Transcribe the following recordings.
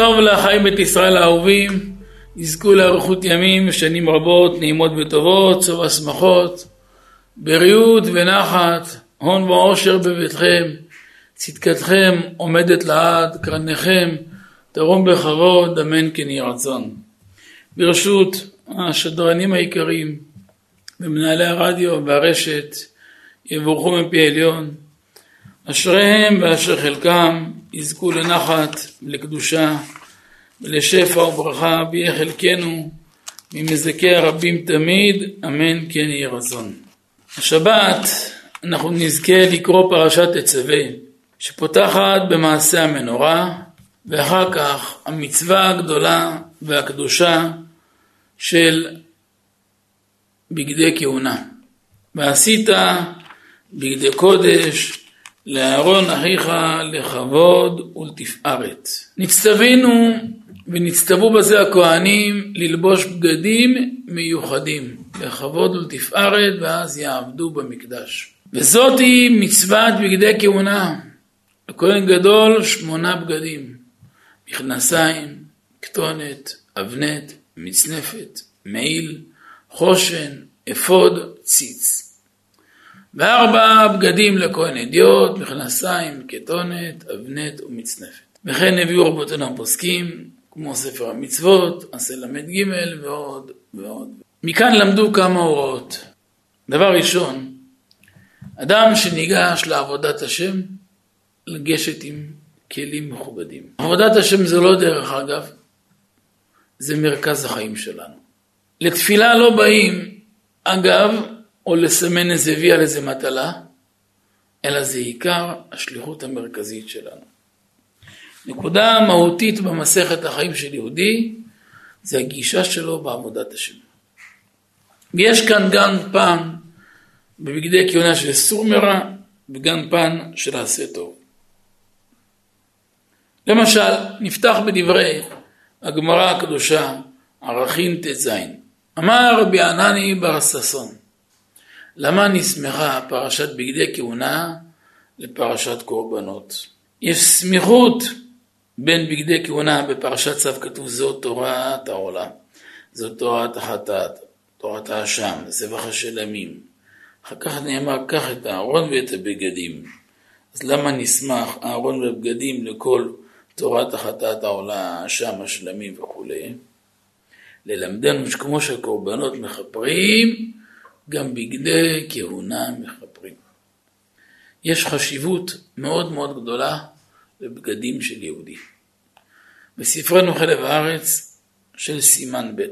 טוב לאחי בית ישראל האהובים, יזכו לאריכות ימים ושנים רבות, נעימות וטובות, סוף השמחות, בריאות ונחת, הון ועושר בביתכם, צדקתכם עומדת לעד, קרניכם תרום בכבוד, אמן כן יהי רצון. ברשות השדרנים היקרים ומנהלי הרדיו והרשת, יבורכו מפי עליון, אשריהם ואשר חלקם יזכו לנחת ולקדושה ולשפע וברכה ביהיה חלקנו ממזכי הרבים תמיד, אמן כן יהי רצון. השבת אנחנו נזכה לקרוא פרשת תצווה שפותחת במעשה המנורה ואחר כך המצווה הגדולה והקדושה של בגדי כהונה. ועשית בגדי קודש לאהרון אחיך לכבוד ולתפארת. נצטווינו ונצטוו בזה הכהנים ללבוש בגדים מיוחדים לכבוד ולתפארת ואז יעבדו במקדש. וזאתי מצוות בגדי כהונה. לכהן גדול שמונה בגדים מכנסיים, כתונת, אבנת, מצנפת, מעיל, חושן, אפוד, ציץ. וארבע בגדים לכהן אדיוט, מכנסיים, כתונת, אבנת ומצנפת. וכן הביאו רבותינו הפוסקים, כמו ספר המצוות, עשה ל"ג ועוד ועוד. מכאן למדו כמה הוראות. דבר ראשון, אדם שניגש לעבודת השם, לגשת עם כלים מכובדים. עבודת השם זה לא דרך אגב, זה מרכז החיים שלנו. לתפילה לא באים, אגב, או לסמן איזה וי על איזה מטלה, אלא זה עיקר השליחות המרכזית שלנו. נקודה מהותית במסכת החיים של יהודי, זה הגישה שלו בעבודת השם. ויש כאן גם פן בבגדי כהונה של סור מרע, וגם פן של עשה טוב. למשל, נפתח בדברי הגמרא הקדושה, ערכים ט"ז. אמר רבי ענני בר ששון, למה נסמכה פרשת בגדי כהונה לפרשת קורבנות? יש סמיכות בין בגדי כהונה בפרשת צו כתוב זו תורת העולה, זו תורת החטאת, תורת האשם, זבח השלמים. אחר כך נאמר קח את הארון ואת הבגדים. אז למה נסמך הארון והבגדים לכל תורת החטאת העולה, האשם, השלמים וכולי? ללמדנו שכמו שהקורבנות מכפרים, גם בגדי כהונה מכפרים. יש חשיבות מאוד מאוד גדולה לבגדים של יהודי. בספרנו חלב הארץ של סימן ב'.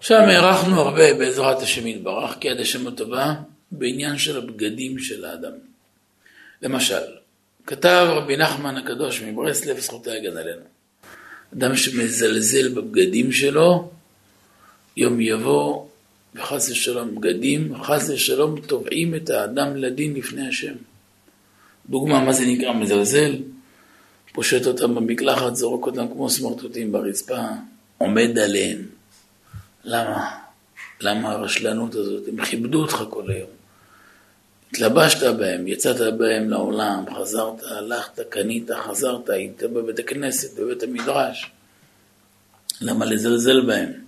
שם הארכנו הרבה בעזרת השם יתברך, כי עד השם הטובה, בעניין של הבגדים של האדם. למשל, כתב רבי נחמן הקדוש מברסלב, זכותי הגן עלינו. אדם שמזלזל בבגדים שלו, יום יבוא וחס ושלום בגדים, חס ושלום תובעים את האדם לדין לפני השם. דוגמה, מה זה נקרא מזלזל? פושט אותם במקלחת, זורק אותם כמו סמרטוטים ברצפה, עומד עליהם. למה? למה הרשלנות הזאת? הם כיבדו אותך כל היום. התלבשת בהם, יצאת בהם לעולם, חזרת, הלכת, קנית, חזרת, היית בבית הכנסת, בבית המדרש. למה לזלזל בהם?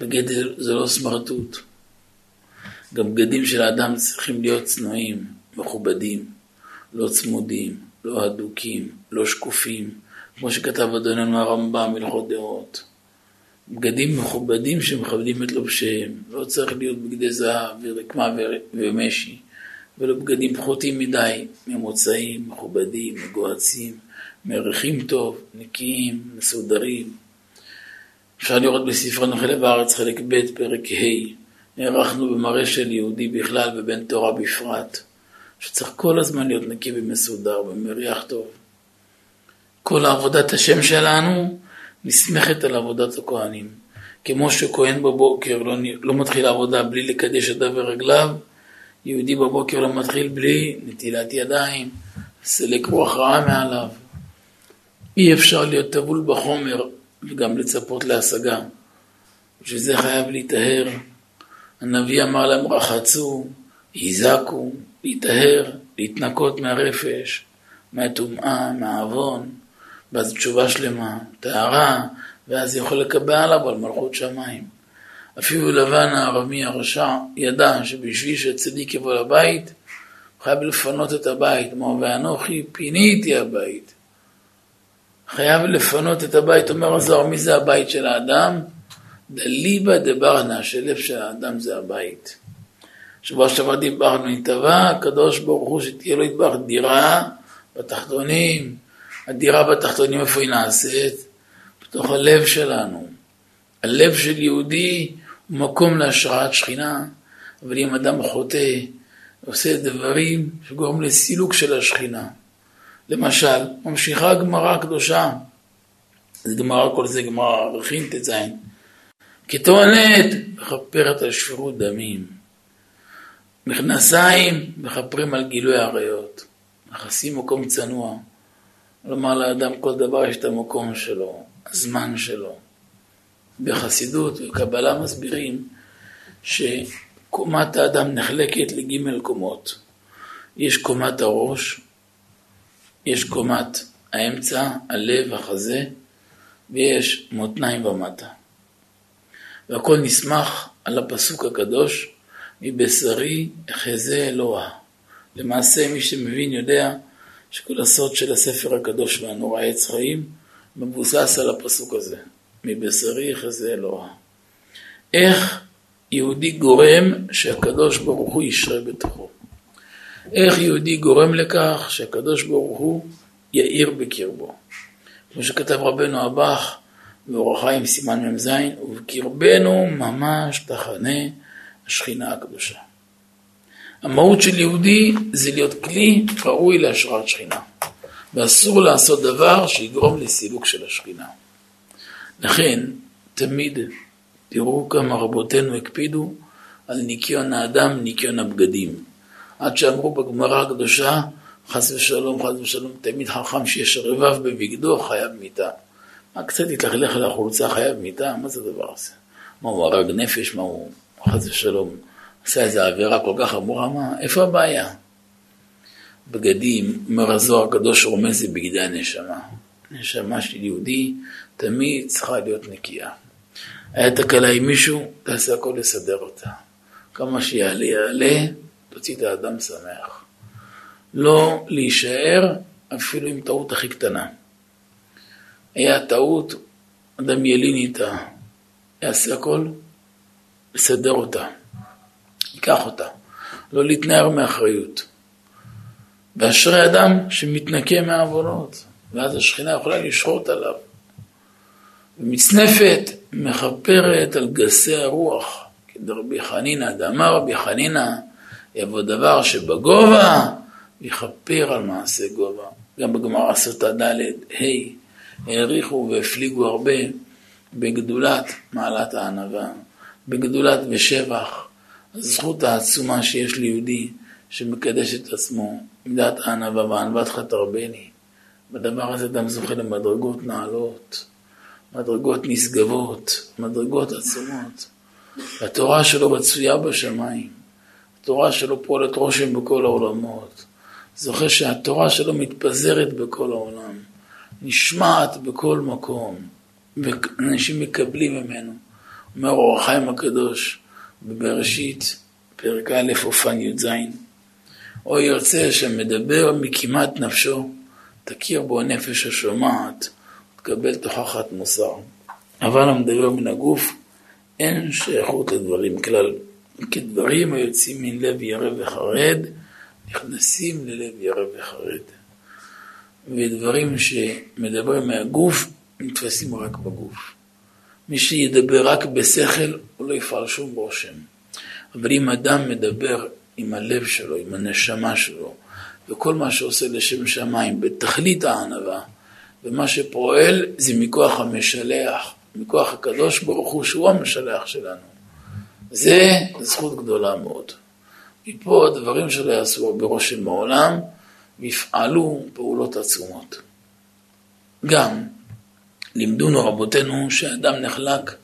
בגד זה לא סמרטוט. גם בגדים של האדם צריכים להיות צנועים, מכובדים, לא צמודים, לא הדוקים, לא שקופים, כמו שכתב אדוננו הרמב"ם הלכות דעות. בגדים מכובדים שמכבדים את לובשיהם, לא צריך להיות בגדי זהב ורקמה ומשי, ולא בגדים פחותים מדי, ממוצעים, מכובדים, מגוהצים, מריחים טוב, נקיים, מסודרים. אפשר לראות בספרנו חלב הארץ, חלק ב', פרק ה', נערכנו במראה של יהודי בכלל ובן תורה בפרט, שצריך כל הזמן להיות נקי ומסודר ומריח טוב. כל עבודת השם שלנו נסמכת על עבודת הכהנים. כמו שכהן בבוקר לא, לא מתחיל עבודה בלי לקדש ידיו ורגליו, יהודי בבוקר לא מתחיל בלי נטילת ידיים, סלק רוח רעה מעליו. אי אפשר להיות טבול בחומר וגם לצפות להשגה. בשביל זה חייב להיטהר. הנביא אמר להם רחצו, היזקו, להיטהר, להתנקות מהרפש. מהטומאה, מהעוון, ואז תשובה שלמה, טהרה, ואז יכול לקבל עליו על מלכות שמיים. אפילו לבן הארמי הרשע ידע שבשביל שהצדיק יבוא לבית, חייב לפנות את הבית, כמו ואנוכי פיניתי הבית. חייב לפנות את הבית, אומר הזוהר, מי זה הבית של האדם? דליבה דברנה, שלב של האדם זה הבית. שבוע שעבר דיברנו, נתבע הקדוש ברוך הוא שתהיה לו יתברך דירה בתחתונים. הדירה בתחתונים איפה היא נעשית? בתוך הלב שלנו. הלב של יהודי הוא מקום להשראת שכינה, אבל אם אדם חוטא, עושה דברים שגורם לסילוק של השכינה. למשל, ממשיכה הגמרא הקדושה, זה גמרא, כל זה גמרא רכין ט"ז, כטוענת מכפרת על שפירות דמים. מכנסיים מכפרים על גילוי עריות. מכסים מקום צנוע. לומר לאדם כל דבר יש את המקום שלו, הזמן שלו. בחסידות וקבלה מסבירים שקומת האדם נחלקת לגימל קומות. יש קומת הראש, יש קומת האמצע, הלב, החזה, ויש מותניים ומטה. והכל נסמך על הפסוק הקדוש, מבשרי אחזה אלוה. למעשה מי שמבין יודע שכל הסוד של הספר הקדוש והנורא עץ חיים מבוסס על הפסוק הזה, מבשרי אחזה אלוה. איך יהודי גורם שהקדוש ברוך הוא ישרה בתוכו. איך יהודי גורם לכך שהקדוש ברוך הוא יאיר בקרבו. כמו שכתב רבנו הבח באורח חיים סימן מ"ז, ובקרבנו ממש תחנה השכינה הקדושה. המהות של יהודי זה להיות כלי ראוי להשראת שכינה, ואסור לעשות דבר שיגרום לסילוק של השכינה. לכן, תמיד תראו כמה רבותינו הקפידו על ניקיון האדם, ניקיון הבגדים. עד שאמרו בגמרא הקדושה, חס ושלום, חס ושלום, תמיד חכם שיש רבב בבגדו חייב מיתה. מה קצת התלכלך על החולצה חייב מיתה? מה זה הדבר הזה? מה הוא הרג נפש? מה הוא חס ושלום עשה איזו עבירה כל כך חמורה? מה? איפה הבעיה? בגדים, אומר הזוהר הקדוש רומז לבגדי הנשמה. נשמה של יהודי תמיד צריכה להיות נקייה. היה תקלה עם מישהו, תעשה הכל לסדר אותה. כמה שיעלה יעלה, תוציא את האדם שמח. לא להישאר אפילו עם טעות הכי קטנה. היה טעות, אדם ילין איתה, יעשה הכל, לסדר אותה, ייקח אותה, לא להתנער מאחריות. ואשרי אדם שמתנקה מהעוונות, ואז השכינה יכולה לשחוט עליו. ומצנפת מכפרת על גסי הרוח, כדרבי חנינא, דאמר רבי חנינא, יבוא דבר שבגובה, יכפר על מעשה גובה. גם בגמרא סוטה ד', ה', העריכו והפליגו הרבה בגדולת מעלת הענווה, בגדולת ושבח, הזכות העצומה שיש ליהודי שמקדש את עצמו, מידת הענווה וענוות חתרבני. בדבר הזה אדם זוכה למדרגות נעלות, מדרגות נשגבות, מדרגות עצומות. התורה שלו מצויה בשמיים, התורה שלו פועלת רושם בכל העולמות. זוכה שהתורה שלו מתפזרת בכל העולם, נשמעת בכל מקום, ואנשים מקבלים ממנו. אומר אור החיים הקדוש בבראשית, פרק א', אופן י"ז, או ירצה שמדבר מקימת נפשו, תכיר בו הנפש השומעת, תקבל תוכחת מוסר. אבל המדבר מן הגוף, אין שייכות לדברים כלל. כדברים היוצאים מן לב ירא וחרד, נכנסים ללב ירא וחרד. ודברים שמדברים מהגוף, נתפסים רק בגוף. מי שידבר רק בשכל, הוא לא יפעל שום רושם. אבל אם אדם מדבר עם הלב שלו, עם הנשמה שלו, וכל מה שעושה לשם שמיים, בתכלית הענווה, ומה שפועל זה מכוח המשלח, מכוח הקדוש ברוך הוא, שהוא המשלח שלנו. זה זכות גדולה מאוד. מפה הדברים שלו יעשו ברושם העולם, ויפעלו פעולות עצומות. גם לימדונו רבותינו שאדם נחלק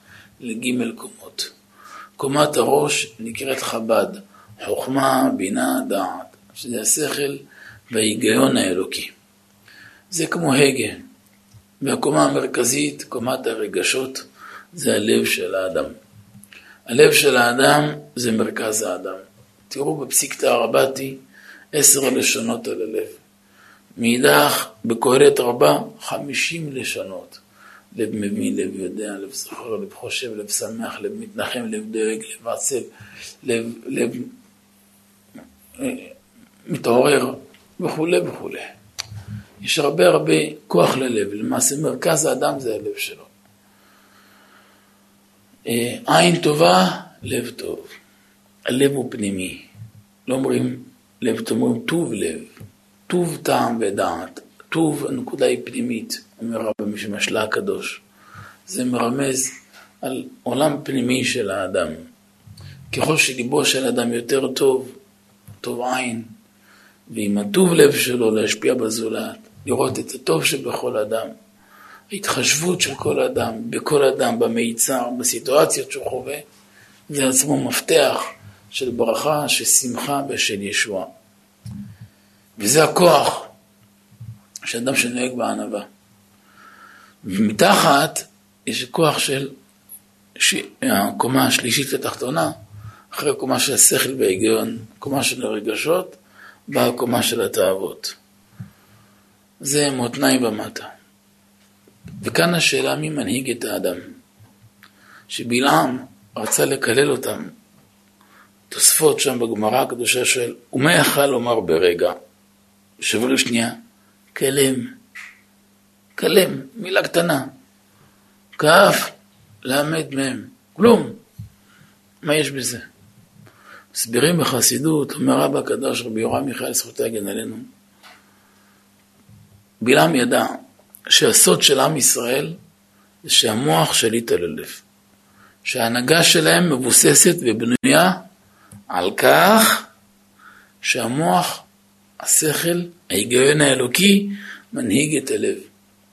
לגימל קומות. קומת הראש נקראת חב"ד, חוכמה, בינה, דעת, שזה השכל וההיגיון האלוקי. זה כמו הגה. והקומה המרכזית, קומת הרגשות, זה הלב של האדם. הלב של האדם זה מרכז האדם. תראו בפסיקתא הרבתי עשר לשונות על הלב. מאידך, בקהלת רבה, חמישים לשונות. לב מבין, לב יודע, לב זוכר, לב חושב, לב שמח, לב מתנחם, לב דואג, לב עצב, לב, לב אה, מתעורר וכולי וכולי. יש הרבה הרבה כוח ללב, למעשה מרכז האדם זה הלב שלו. אה, עין טובה, לב טוב. הלב הוא פנימי. לא אומרים לב טוב, אומרים טוב לב. טוב טעם ודעת. טוב, הנקודה היא פנימית, אומר רבי משמשלה הקדוש. זה מרמז על עולם פנימי של האדם. ככל שליבו של האדם יותר טוב, טוב עין, ועם הטוב לב שלו להשפיע בזולת, לראות את הטוב שבכל אדם, ההתחשבות של כל אדם, בכל אדם, במיצר, בסיטואציות שהוא חווה, זה עצמו מפתח של ברכה, של שמחה ושל ישועה. וזה הכוח של אדם שנוהג בענווה. ומתחת יש כוח של ש... הקומה השלישית התחתונה, אחרי הקומה של השכל וההיגיון, קומה של הרגשות, באה הקומה של התאוות. זה מותניים ומטה. וכאן השאלה מי מנהיג את האדם. שבלעם רצה לקלל אותם. תוספות שם בגמרא הקדושה של, ומה יכל לומר ברגע? שובר שנייה, כלם. כלם, מילה קטנה. כף, למד מהם. כלום. מה יש בזה? מסבירים בחסידות, אומר רבא הקדוש רבי יורם מיכאל זכותי הגן עלינו. בלעם ידע שהסוד של עם ישראל זה שהמוח שליט על הלב. שההנהגה שלהם מבוססת ובנויה על כך שהמוח, השכל, ההיגיון האלוקי מנהיג את הלב.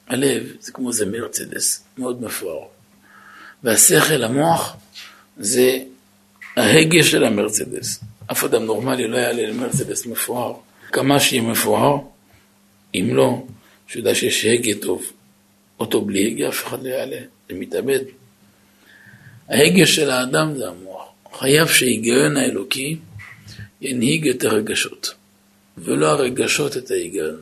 הלב זה כמו זה מרצדס, מאוד מפואר. והשכל, המוח, זה ההגה של המרצדס. אף אדם נורמלי לא יעלה למרצדס מפואר. כמה שיהיה מפואר, אם לא, שהוא יודע שיש הגה טוב. אוטו בלי הגה, אף אחד לא יעלה, זה מתאבד. ההגה של האדם זה המוח. חייב שההיגיון האלוקי ינהיג את הרגשות, ולא הרגשות את ההיגיון.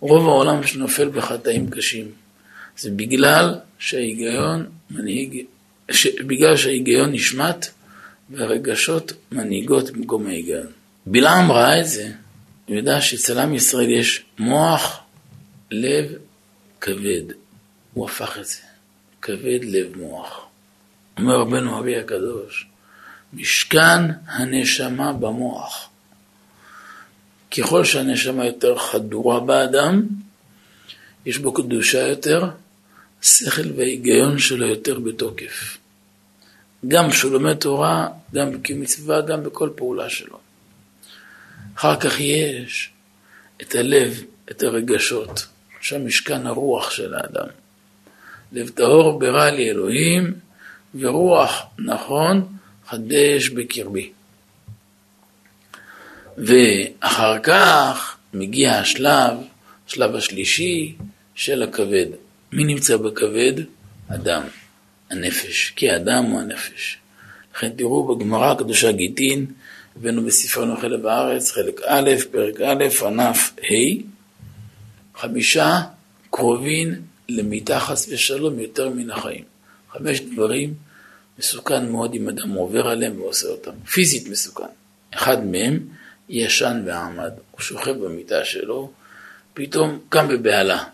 רוב העולם שנופל בחטאים קשים, זה בגלל שההיגיון מנהיג, ש... בגלל שההיגיון נשמט והרגשות מנהיגות במקום ההיגיון. בלעם ראה את זה, הוא ידע שאצל עם ישראל יש מוח, לב, כבד. הוא הפך את זה. כבד, לב, מוח. אומר רבנו אבי הקדוש, משכן הנשמה במוח. ככל שהנשמה יותר חדורה באדם, יש בו קדושה יותר, השכל וההיגיון שלו יותר בתוקף. גם כשהוא לומד תורה, גם כמצווה, גם בכל פעולה שלו. אחר כך יש את הלב, את הרגשות, שם משכן הרוח של האדם. לב טהור ברא לי אלוהים, ורוח נכון חדש בקרבי. ואחר כך מגיע השלב, השלב השלישי של הכבד. מי נמצא בכבד? אדם. הנפש, כי האדם הוא הנפש. לכן תראו בגמרא הקדושה גיטין, הבאנו בספרנו חלב הארץ, חלק א', פרק א', ענף ה', חמישה קרובים למיתה חס ושלום יותר מן החיים. חמש דברים מסוכן מאוד אם אדם עובר עליהם ועושה אותם. פיזית מסוכן. אחד מהם ישן ועמד, הוא שוכב במיטה שלו, פתאום קם בבהלה.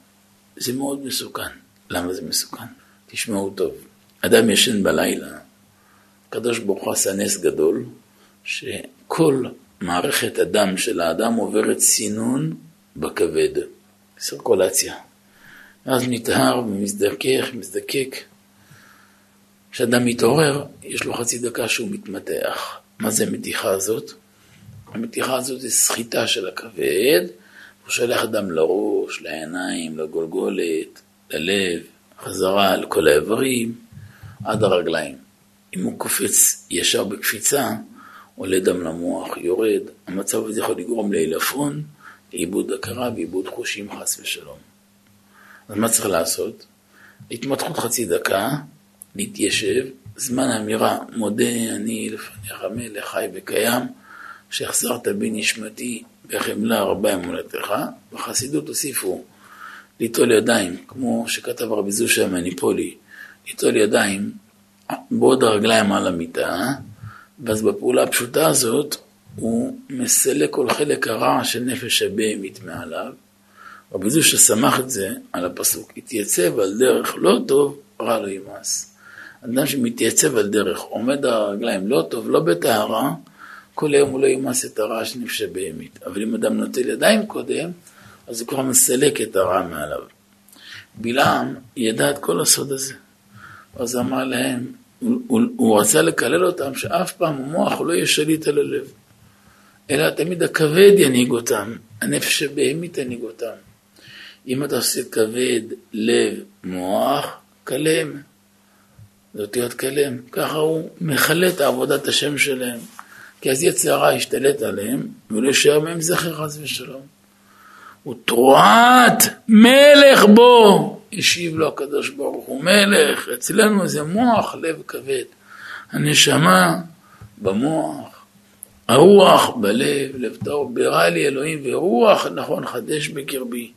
זה מאוד מסוכן. למה זה מסוכן? תשמעו טוב. אדם ישן בלילה, הקדוש ברוך הוא עשה נס גדול, שכל מערכת הדם של האדם עוברת סינון בכבד, סירקולציה. אז נטהר ומזדכך, מזדקק. כשאדם מתעורר, יש לו חצי דקה שהוא מתמתח. מה זה המתיחה הזאת? המתיחה הזאת זה סחיטה של הכבד, הוא שולח דם לראש, לעיניים, לגולגולת, ללב, חזרה לכל האיברים. עד הרגליים. אם הוא קופץ ישר בקפיצה, עולה דם למוח, יורד, המצב הזה יכול לגרום לעילפון, לאיבוד הכרה ואיבוד חושים חס ושלום. אז מה צריך לעשות? התמתחות חצי דקה, להתיישב, זמן אמירה, מודה אני לפניך מלך חי וקיים, שהחזרת בי נשמתי בחמלה רבה אמונתך, בחסידות הוסיפו ליטול ידיים, כמו שכתב רבי זושה המניפולי, ליטול ידיים בעוד הרגליים על המיטה, ואז בפעולה הפשוטה הזאת הוא מסלק כל חלק הרע של נפש הבהמית מעליו. רבי זושה שמח את זה על הפסוק, התייצב על דרך לא טוב, רע לא ימאס. אדם שמתייצב על דרך, עומד על הרגליים לא טוב, לא בטהרה, כל היום הוא לא ימאס את הרע של נפש הבהמית. אבל אם אדם נוטל ידיים קודם, אז הוא כבר מסלק את הרע מעליו. בלעם ידע את כל הסוד הזה. אז אמר להם, הוא, הוא, הוא רצה לקלל אותם שאף פעם המוח לא יהיה שליט על הלב, אלא תמיד הכבד ינהיג אותם, הנפש הבהמית ינהיג אותם. אם אתה עושה כבד, לב, מוח, כלם. זה אותיות כלם. ככה הוא מכלה את עבודת השם שלהם. כי אז יצר הרע ישתלט עליהם, ולא יישאר מהם זכר חס ושלום. ותרועת מלך בו, השיב לו הקדוש ברוך הוא, מלך, אצלנו זה מוח לב כבד. הנשמה במוח, הרוח בלב, לב טוב, ברא לי אלוהים ורוח נכון חדש בקרבי,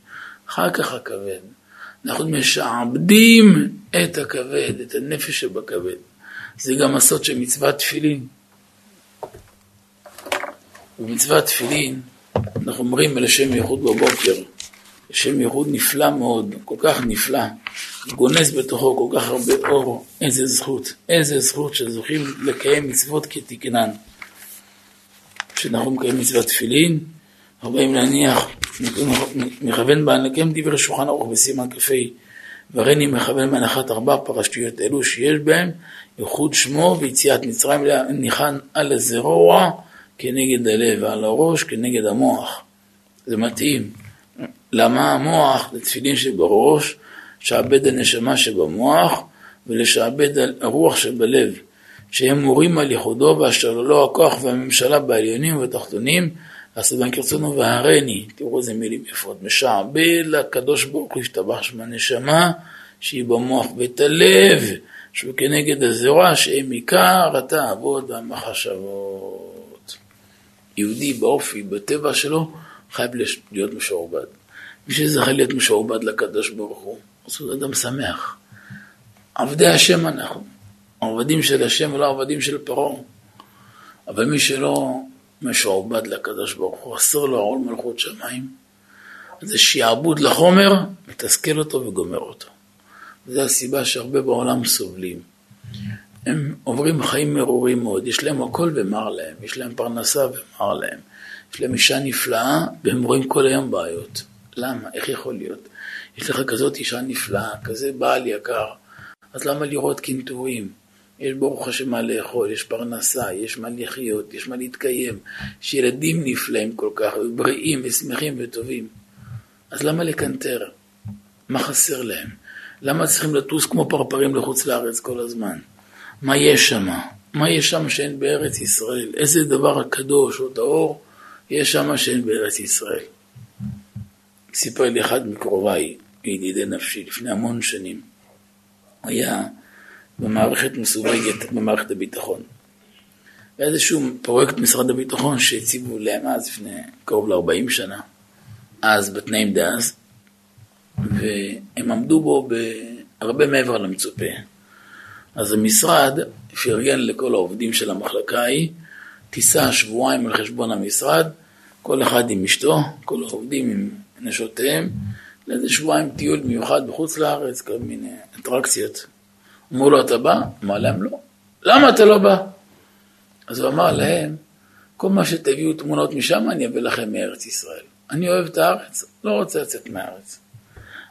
אחר כך הכבד. אנחנו משעבדים את הכבד, את הנפש שבכבד. זה גם הסוד של מצוות תפילין. במצוות תפילין אנחנו אומרים על השם ייחוד בבוקר, השם ייחוד נפלא מאוד, כל כך נפלא, גונז בתוכו כל כך הרבה אור, איזה זכות, איזה זכות שזוכים לקיים מצוות כתקנן. כשאנחנו מקיימים מצוות תפילין, אנחנו באים להניח, מכוון בענקם דברי שולחן ערוך בסימן כ"ה, והריני מכוון מהנחת ארבע פרשתיות אלו שיש בהם ייחוד שמו ויציאת מצרים ניחן על הזרוע כנגד הלב ועל הראש כנגד המוח. זה מתאים. למה המוח זה תפילין שבראש, שעבד הנשמה שבמוח ולשעבד הרוח שבלב, שהם מורים על ייחודו ואשר ללא הכוח והממשלה בעליונים ובתחתונים, בהם כרצונו והרני, תראו איזה מילים יפות, משעבד לקדוש ברוך הוא ישתבח שמה נשמה שהיא במוח ואת הלב, שהוא כנגד הזרוע שהם עיקר התאוות והמחשבות. יהודי באופי, בטבע שלו, חייב להיות משועבד. מי שזכה להיות משועבד לקדוש ברוך הוא, הוא אדם שמח. עבדי השם אנחנו, עבדים של השם ולא עבדים של פרעה. אבל מי שלא משועבד לקדוש ברוך הוא, אסור לו עול מלכות שמיים. זה שיעבוד לחומר, מתסכל אותו וגומר אותו. וזו הסיבה שהרבה בעולם סובלים. הם עוברים חיים מרורים מאוד, יש להם הכל ומר להם, יש להם פרנסה ומר להם, יש להם אישה נפלאה והם רואים כל היום בעיות. למה? איך יכול להיות? יש לך כזאת אישה נפלאה, כזה בעל יקר, אז למה לראות קנטורים? יש ברוך השם מה לאכול, יש פרנסה, יש מה לחיות, יש מה להתקיים, יש ילדים נפלאים כל כך, בריאים ושמחים וטובים. אז למה לקנטר? מה חסר להם? למה צריכים לטוס כמו פרפרים לחוץ לארץ כל הזמן? מה יש שם? מה יש שם שאין בארץ ישראל? איזה דבר הקדוש או טהור יש שם שאין בארץ ישראל? סיפר לי אחד מקרוביי, ידידי נפשי, לפני המון שנים. היה במערכת מסווגת במערכת הביטחון. היה איזשהו פרויקט משרד הביטחון שהציבו להם אז, לפני קרוב ל-40 שנה, אז בתנאים דאז, והם עמדו בו הרבה מעבר למצופה. אז המשרד פרגן לכל העובדים של המחלקה ההיא, טיסה שבועיים על חשבון המשרד, כל אחד עם אשתו, כל העובדים עם נשותיהם, לאיזה שבועיים טיול מיוחד בחוץ לארץ, כל מיני אטרקציות. אמרו לו, אתה בא? אמר להם, לא. למה אתה לא בא? אז הוא אמר להם, כל מה שתביאו תמונות משם, אני אביא לכם מארץ ישראל. אני אוהב את הארץ, לא רוצה לצאת מהארץ.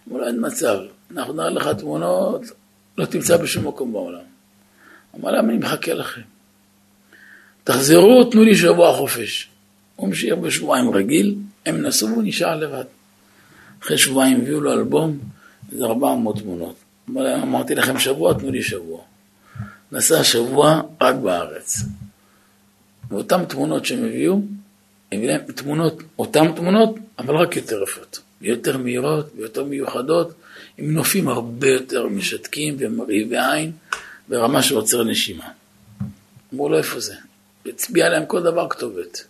אמרו לו, אין מצב, אנחנו נראה לך תמונות, לא תמצא בשום מקום בעולם. אמר להם, אני מחכה לכם. תחזרו, תנו לי שבוע חופש. הוא המשיך בשבועיים רגיל, הם נסעו והוא נשאר לבד. אחרי שבועיים הביאו לו אלבום, איזה 400 תמונות. אמרתי לכם שבוע, תנו לי שבוע. נסע שבוע רק בארץ. ואותן תמונות שהם הביאו, הביא להם תמונות, אותן תמונות, אבל רק יותר יפות, יותר מהירות ויותר מיוחדות, עם נופים הרבה יותר משתקים ומרהיבי עין, ברמה של עוצר נשימה. אמרו לו, איפה זה? הצביע להם כל דבר כתובת.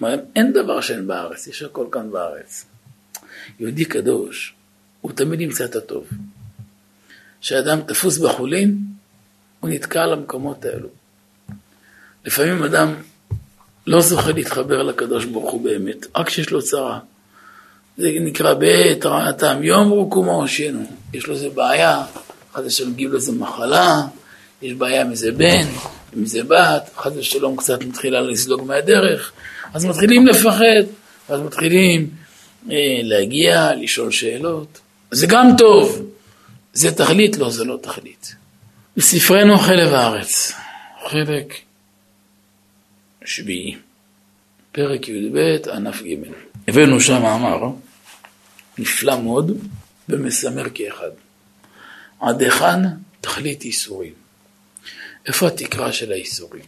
אמר להם, אין דבר שאין בארץ, יש הכל כאן בארץ. יהודי קדוש, הוא תמיד ימצא את הטוב. כשאדם תפוס בחולין, הוא נתקע על המקומות האלו. לפעמים אדם לא זוכה להתחבר לקדוש ברוך הוא באמת, רק כשיש לו צרה. זה נקרא בעת רעתם, יום רוקומו הושיענו. יש לו איזה בעיה, חס ושלום לו איזה מחלה, יש בעיה עם איזה בן, עם איזה בת, חס ושלום קצת מתחילה לזלוג מהדרך, אז מתחילים לפחד, אז מתחילים אה, להגיע, לשאול שאלות. זה גם טוב, זה תכלית? לא, זה לא תכלית. בספרנו חלב הארץ, חלק שביעי, פרק י"ב, ענף ג'. הבאנו שם מאמר נפלא מאוד ומסמר כאחד. עד היכן תכלית איסורים? איפה התקרה של האיסורים?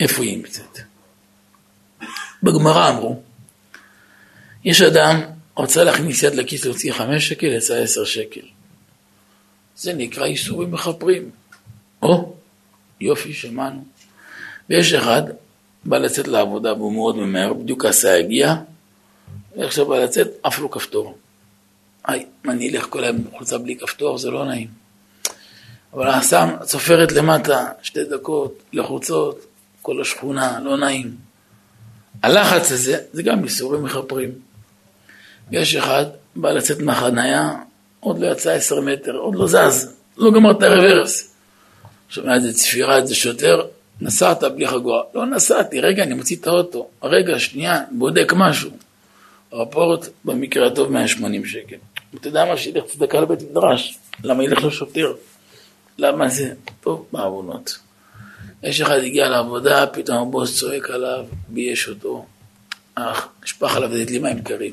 איפה היא נמצאת? בגמרא אמרו, יש אדם רוצה להכניס יד לכיס להוציא חמש שקל, יצא עשר שקל. זה נקרא איסורים מכפרים. או, יופי, שמענו. ויש אחד, בא לצאת לעבודה והוא מאוד ממהר, בדיוק הסעה הגיע, ועכשיו בא לצאת, אף לא כפתור. היי, אני אלך כל היום בחולצה בלי כפתור, זה לא נעים. אבל הסם צופרת למטה, שתי דקות, לחוצות, כל השכונה, לא נעים. הלחץ הזה, זה גם איסורים מכפרים. יש אחד, בא לצאת מהחנייה, עוד לא יצא עשר מטר, עוד לא זז, לא גמר את הרוורס. שומע איזה צפירה, איזה שוטר, נסעת בלי חגורה. לא נסעתי, רגע, אני מוציא את האוטו. רגע, שנייה, בודק משהו. רפורט, במקרה הטוב, 180 שקל. אתה יודע מה, שילך צדקה לבית מדרש. למה ילך לשוטר? למה זה? טוב, בעוונות. יש אחד הגיע לעבודה, פתאום הבוס צועק עליו, בייש אותו. אך, נשפך עליו איזה דלי מים קרים.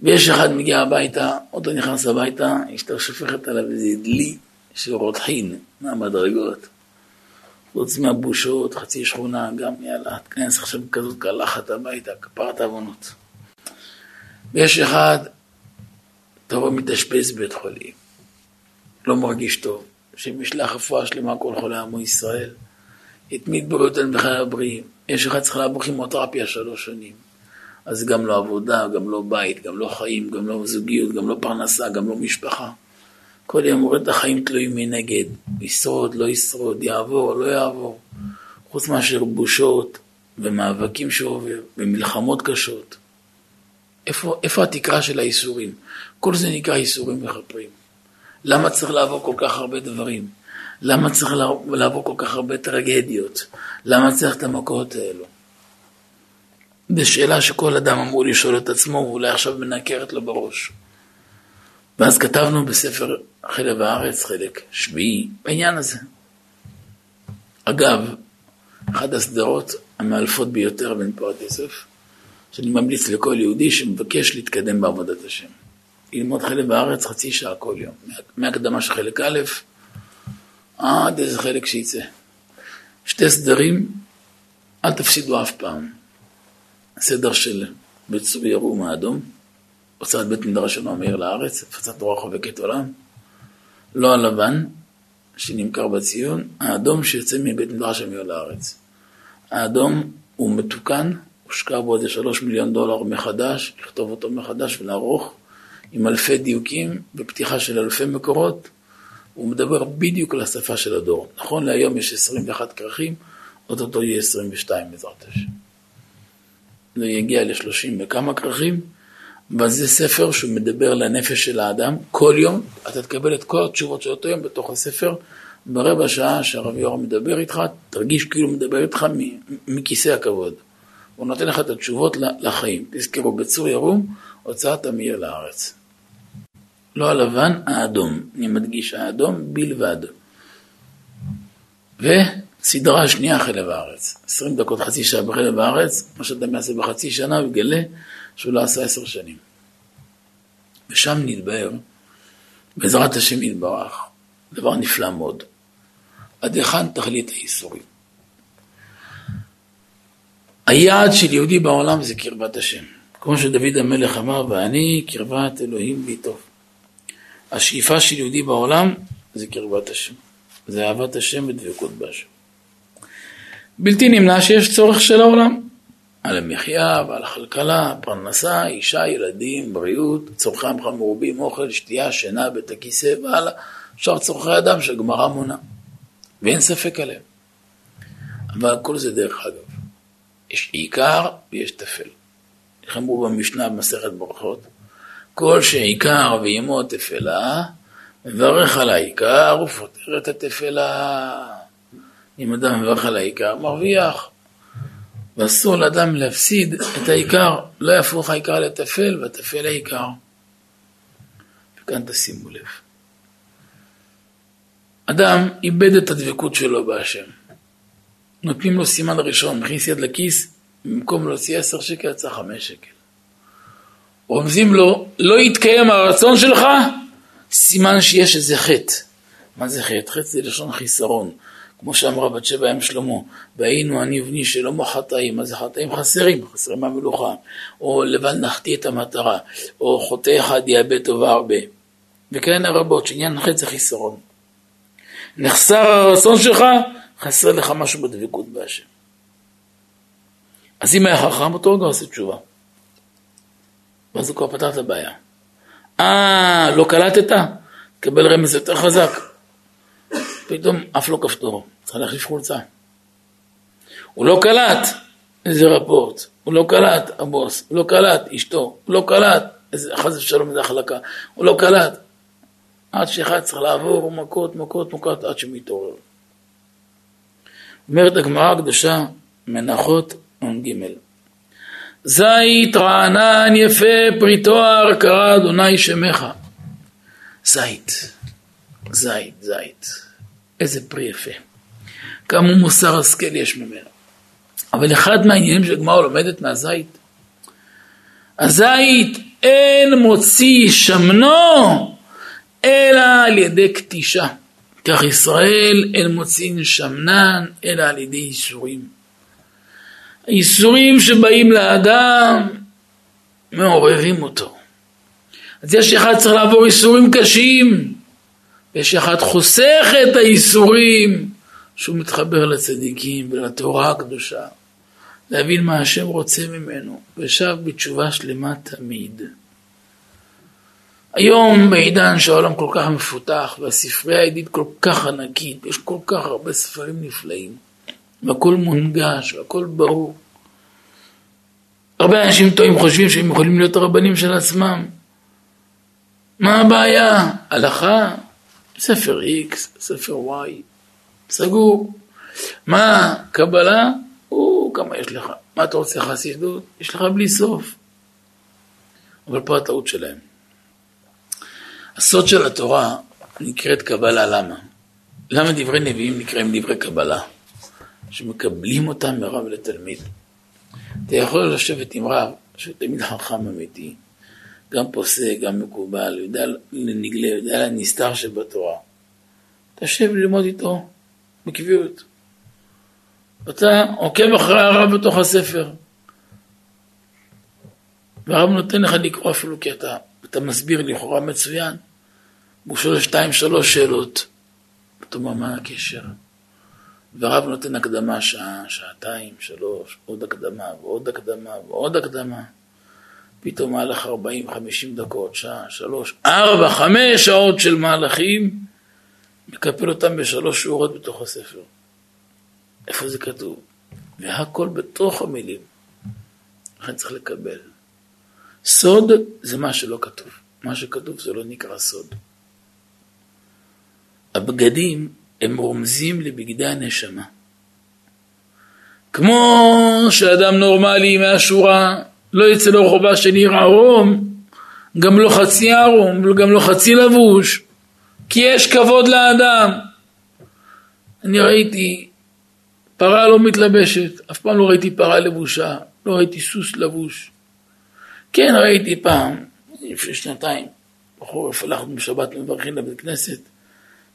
ויש אחד מגיע הביתה, לא נכנס הביתה, אשתו שופכת עליו איזה דלי של רותחין מהמדרגות. חוץ מהבושות, חצי שכונה, גם יאללה, תכנס עכשיו כזאת קלחת הביתה, כפרת עוונות. ויש אחד, תבוא מתאשפז בבית חולים, לא מרגיש טוב, שמשלח רפואה שלמה כל חולי עמו ישראל, התמיד בריאות על בחיי הבריאים. יש אחד צריך לעבור כימותרפיה שלוש שנים. אז גם לא עבודה, גם לא בית, גם לא חיים, גם לא זוגיות, גם לא פרנסה, גם לא משפחה. כל יום רואה את החיים תלויים מנגד, ישרוד, לא ישרוד, יעבור, לא יעבור. חוץ מאשר בושות ומאבקים שעובר ומלחמות קשות. איפה, איפה התקרה של האיסורים? כל זה נקרא איסורים מכפרים. למה צריך לעבור כל כך הרבה דברים? למה צריך לעבור כל כך הרבה טרגדיות? למה צריך את המכות האלו? זו שאלה שכל אדם אמור לשאול את עצמו, ואולי עכשיו מנקרת לו בראש. ואז כתבנו בספר חלב הארץ, חלק שביעי, בעניין הזה. אגב, אחת הסדרות המאלפות ביותר בין פרט יוסף, שאני ממליץ לכל יהודי שמבקש להתקדם בעבודת השם. ללמוד חלב הארץ חצי שעה כל יום, מהקדמה של חלק א' עד איזה חלק שיצא. שתי סדרים, אל תפסידו אף פעם. סדר של בית צור ירום האדום, הוצאת בית מדרש שלנו המאיר לארץ, הפצת תורה חובקת עולם, לא הלבן, שנמכר בציון, האדום שיוצא מבית מדרש המאיר לארץ. האדום הוא מתוקן, הושקע בו איזה שלוש מיליון דולר מחדש, לכתוב אותו מחדש ולערוך, עם אלפי דיוקים ופתיחה של אלפי מקורות, הוא מדבר בדיוק על השפה של הדור. נכון להיום יש 21 כרכים, אוטוטו יהיה 22 בעזרת השם. זה יגיע ל-30 וכמה כרכים, וזה ספר שהוא מדבר לנפש של האדם. כל יום אתה תקבל את כל התשובות של אותו יום בתוך הספר. ברבע שעה שהרב יורם מדבר איתך, תרגיש כאילו מדבר איתך מכיסא הכבוד. הוא נותן לך את התשובות לחיים. תזכרו, בצור ירום, הוצאת המאיר לארץ. לא הלבן, האדום. אני מדגיש, האדום בלבד. וסדרה שנייה חלב הארץ. 20 דקות, חצי שעה בחלב הארץ, מה שאתה יעשה בחצי שנה, הוא יגלה שהוא לא עשה עשר שנים. ושם נתבהר, בעזרת השם יתברך, דבר נפלא מאוד. עד היכן תכלית הייסורים? היעד של יהודי בעולם זה קרבת השם. כמו שדוד המלך אמר, ואני קרבת אלוהים בי טוב. השאיפה של יהודי בעולם זה קרבת השם. זה אהבת השם ודבקות בהשם. בלתי נמנע שיש צורך של העולם. על המחיה ועל הכלכלה, פרנסה, אישה, ילדים, בריאות, צורכי עמך מרובים, אוכל, שתייה, שינה, בית הכיסא והלאה. שאר צורכי אדם שהגמרא מונה. ואין ספק עליהם. אבל כל זה דרך אגב. יש עיקר ויש טפל. איך אמרו במשנה במסכת ברכות? כל שעיקר ועימו תפלה, מברך על העיקר ופותר את התפלה. אם אדם מברך על העיקר, מרוויח. ואסור לאדם להפסיד את העיקר, לא יהפוך העיקר לטפל והטפל לעיקר. וכאן תשימו לב. אדם איבד את הדבקות שלו בהשם. נותנים לו סימן ראשון, מכניס יד לכיס, במקום להוציא עשר שקל יצא חמש שקל. רומזים לו, לא יתקיים הרצון שלך, סימן שיש איזה חטא. מה זה חטא? חטא זה לשון חיסרון. כמו שאמרה בת שבע אם שלמה, והיינו אני ובני שלמה חטאים, מה זה חטאים חסרים, חסרים מהמלוכה, או לבד נחטיא את המטרה, או חוטא אחד יאבד טובה הרבה. וכאלה רבות, שעניין חטא זה חיסרון. נחסר הרצון שלך, חסר לך משהו בדבקות בהשם. אז אם היה חכם, אותו רגע עושה תשובה. ואז הוא כבר פתר את הבעיה. אה, לא קלטת? תקבל רמז יותר חזק. פתאום עף לו כפתור, צריך להחליף חולצה. הוא לא קלט איזה רפורט, הוא לא קלט הבוס, הוא לא קלט אשתו, הוא לא קלט איזה חס ושלום איזה החלקה, הוא לא קלט. עד שאחד צריך לעבור מכות, מכות, מכות, עד שמתעורר. אומרת הגמרא הקדושה, מנחות נ"ג זית רענן יפה פרי תואר קרא אדוני שמך. זית, זית, זית. איזה פרי יפה. כמה מוסר השכל יש ממנו. אבל אחד מהעניינים שהגמרא לומדת מהזית, הזית אין מוציא שמנו אלא על ידי כתישה. כך ישראל אין מוצאים שמנן אלא על ידי ייסורים. הייסורים שבאים לאדם מעוררים אותו. אז יש אחד צריך לעבור ייסורים קשים, ויש אחד חוסך את הייסורים שהוא מתחבר לצדיקים ולתורה הקדושה, להבין מה השם רוצה ממנו, ושב בתשובה שלמה תמיד. היום בעידן שהעולם כל כך מפותח והספרייה היהודית כל כך ענקית, יש כל כך הרבה ספרים נפלאים, והכל מונגש והכל ברור. הרבה אנשים טועים חושבים שהם יכולים להיות הרבנים של עצמם. מה הבעיה? הלכה, ספר X, ספר Y, סגור. מה, קבלה? או, כמה יש לך. מה אתה רוצה חסידות? יש לך בלי סוף. אבל פה הטעות שלהם. הסוד של התורה נקראת קבלה, למה? למה דברי נביאים נקראים דברי קבלה? שמקבלים אותם מרב לתלמיד. אתה יכול לשבת עם רב, שהוא תמיד חכם אמיתי, גם פוסק, גם מקובל, יודע לנגלה, יודע לנסתר שבתורה. תשב ללמוד איתו בקביעות. אתה עוקב אחרי הרב בתוך הספר. והרב נותן לך לקרוא אפילו כי אתה, אתה מסביר לכאורה מצוין. הוא שואל שתיים, שלוש שאלות. אתה אומר, מה הקשר? והרב נותן הקדמה שעה, שעתיים, שלוש, עוד הקדמה ועוד הקדמה ועוד הקדמה. פתאום מהלך 40-50 דקות, שעה, שלוש, ארבע, חמש שעות של מהלכים, מקפל אותם בשלוש שורות בתוך הספר. איפה זה כתוב? והכל בתוך המילים. לכן צריך לקבל. סוד זה מה שלא כתוב. מה שכתוב זה לא נקרא סוד. הבגדים הם רומזים לבגדי הנשמה. כמו שאדם נורמלי מהשורה לא יצא לרחובה של עיר ערום, גם לא חצי ערום, גם לא חצי לבוש, כי יש כבוד לאדם. אני ראיתי פרה לא מתלבשת, אף פעם לא ראיתי פרה לבושה, לא ראיתי סוס לבוש. כן, ראיתי פעם, לפני שנתיים, בחורף הלכנו בשבת מברכים לבית כנסת,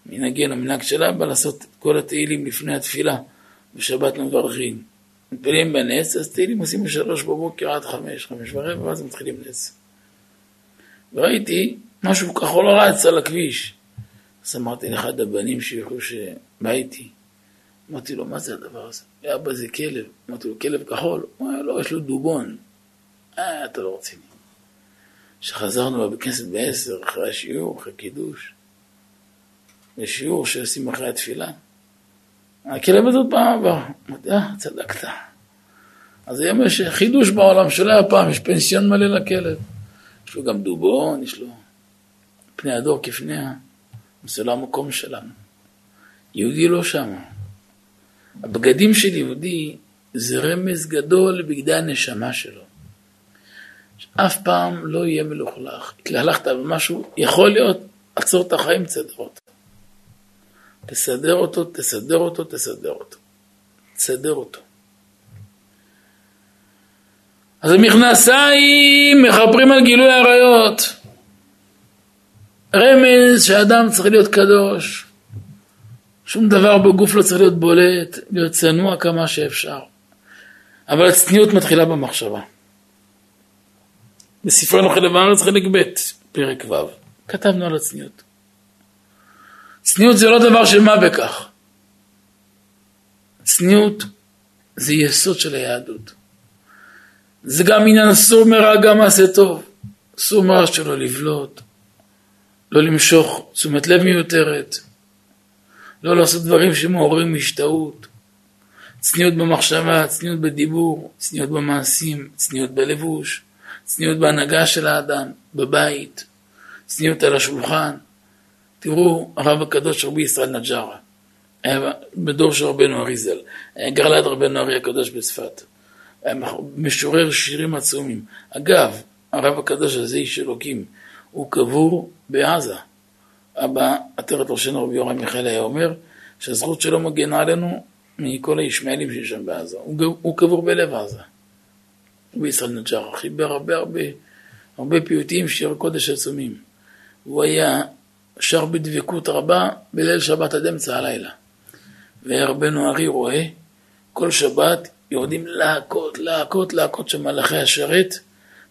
מנהגנו, מנהג של אבא, לעשות את כל התהילים לפני התפילה, בשבת מברכים. מתפללים בנס, אז תהילים עושים בשלוש בבוקר עד חמש, חמש ורבע, ואז מתחילים נס. וראיתי משהו כחול רץ על הכביש. אז אמרתי לאחד הבנים שיוכלו שבא איתי, אמרתי לו, מה זה הדבר הזה? אבא זה כלב. אמרתי לו, כלב כחול? הוא אמר, לא, יש לו דובון. אה, אתה לא רציני. כשחזרנו לבית כנסת בעשר, אחרי השיעור, אחרי קידוש, בשיעור שעושים אחרי התפילה, הכלב עוד פעם עבר. אמרתי, אה, צדקת. אז היום יש חידוש בעולם שלא היה פעם, יש פנסיון מלא לכלב. יש לו גם דובון, יש לו פני הדור כפניה. זה לא המקום שלנו. יהודי לא שם. הבגדים של יהודי זה רמז גדול לבגדי הנשמה שלו. אף פעם לא יהיה מלוכלך. התלהלכת במשהו, יכול להיות, עצור את החיים, תסדר אותו. תסדר אותו, תסדר אותו, תסדר אותו. תסדר אותו. אז המכנסיים מכפרים על גילוי עריות. רמז שאדם צריך להיות קדוש. שום דבר בגוף לא צריך להיות בולט, להיות צנוע כמה שאפשר. אבל הצניעות מתחילה במחשבה. בספרנו חלב הארץ חלק ב', פרק ו', כתבנו על הצניעות. צניעות זה לא דבר של מה בכך. צניעות זה יסוד של היהדות. זה גם עניין אסור מרע, גם מעשה טוב. אסור מרע שלא לבלוט, לא למשוך תשומת לב מיותרת, לא לעשות דברים שמעוררים השתאות. צניעות במחשבה, צניעות בדיבור, צניעות במעשים, צניעות בלבוש, צניעות בהנהגה של האדם, בבית, צניעות על השולחן. תראו, הרב הקדוש רבי ישראל נג'רה, היה בדור של רבנו אריזל, היה גרלת רבנו ארי הקדוש בצפת, היה משורר שירים עצומים. אגב, הרב הקדוש הזה איש אלוקים, הוא קבור בעזה. אבא עטרת ראשנו רבי יורם מיכאל היה אומר שהזכות שלו מגנה עלינו מכל הישמעאלים שיש שם בעזה. הוא, הוא קבור בלב עזה. בישראל נג'ר חיבר הרבה הרבה הרבה פיוטים שירי קודש עצומים. הוא היה שר בדבקות רבה בליל שבת עד אמצע הלילה. והיה רבנו ארי רואה כל שבת יורדים להכות, להכות, להכות של מלאכי השרת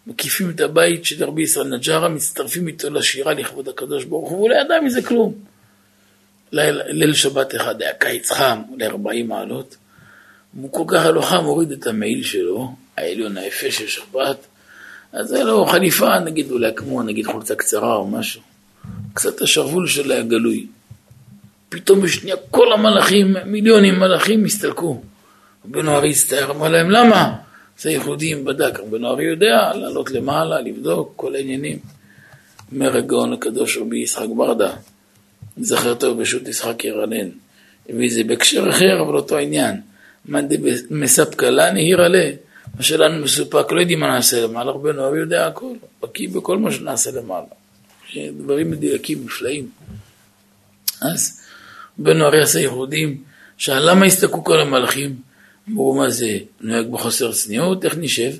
מקיפים את הבית של רבי ישראל נג'רה, מצטרפים איתו לשירה לכבוד הקדוש ברוך הוא, והוא לא ידע מזה כלום. ליל, ליל שבת אחד היה קיץ חם, אולי 40 מעלות, הוא כל כך הלוחם הוריד את המעיל שלו, העליון היפה של שבת, אז היה לו חליפה, נגיד אולי כמו נגיד חולצה קצרה או משהו, קצת השרוול שלו היה גלוי. פתאום בשנייה כל המלאכים, מיליונים מלאכים, הסתלקו. רבנו ארי הסתער, אמר להם, למה? זה יהודים בדק, רבנו ארי יודע לעלות למעלה, לבדוק כל העניינים. אומר הגאון הקדוש רבי יצחק ברדה, זכר טוב בשו"ת יצחק ירנן, הביא זה בהקשר אחר, אבל אותו העניין. מאן דמספקא לה נהיר עלה, מה שלנו מסופק, לא יודעים מה נעשה למעלה, רבנו ארי יודע הכל, בקיא בכל מה שנעשה למעלה. דברים מדויקים, נפלאים. אז רבנו ארי עשה יהודים, שאל למה הסתכלו כל המלאכים? אמרו מה זה, נוהג בחוסר צניעות, איך נשב?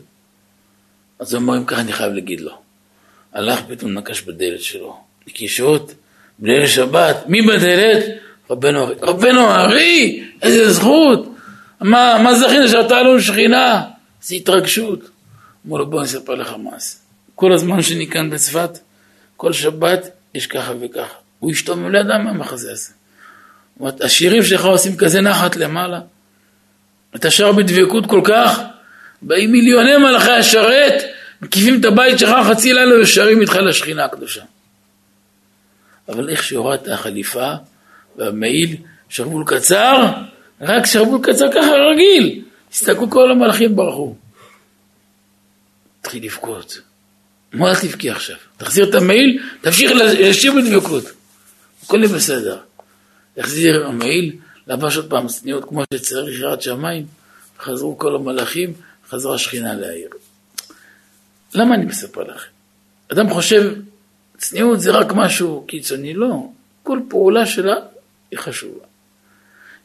אז הוא אמר, אם ככה אני חייב להגיד לו. הלך פתאום נקש בדלת שלו, נקישות, בליל שבת, מי בדלת? רבנו ארי. רבנו ארי, איזה זכות! מה, מה זכינו שאתה לנו שכינה? איזה התרגשות. אמרו לו, בוא אני אספר לך מעשה. כל הזמן שאני כאן בצפת, כל שבת יש ככה וככה. הוא אשתו לא ידע מה המחזה הזה. השירים שלך עושים כזה נחת למעלה. אתה שר בדבקות כל כך, באים מיליוני מלאכי השרת, מקיפים את הבית שלך חצי לילה ושרים איתך לשכינה הקדושה. אבל איך שהורדת החליפה והמעיל, שרוול קצר, רק שרוול קצר ככה רגיל, הסתכלו כל המלאכים ברחו. התחיל לבכות. מה תבכי עכשיו? תחזיר את המעיל, תמשיך לשיר בדבקות. הכל בסדר. החזיר המעיל, לבש עוד פעם צניעות כמו שצריך יראת שמיים, חזרו כל המלאכים, חזרה השכינה לעיר. למה אני מספר לכם? אדם חושב, צניעות זה רק משהו קיצוני, לא. כל פעולה שלה היא חשובה.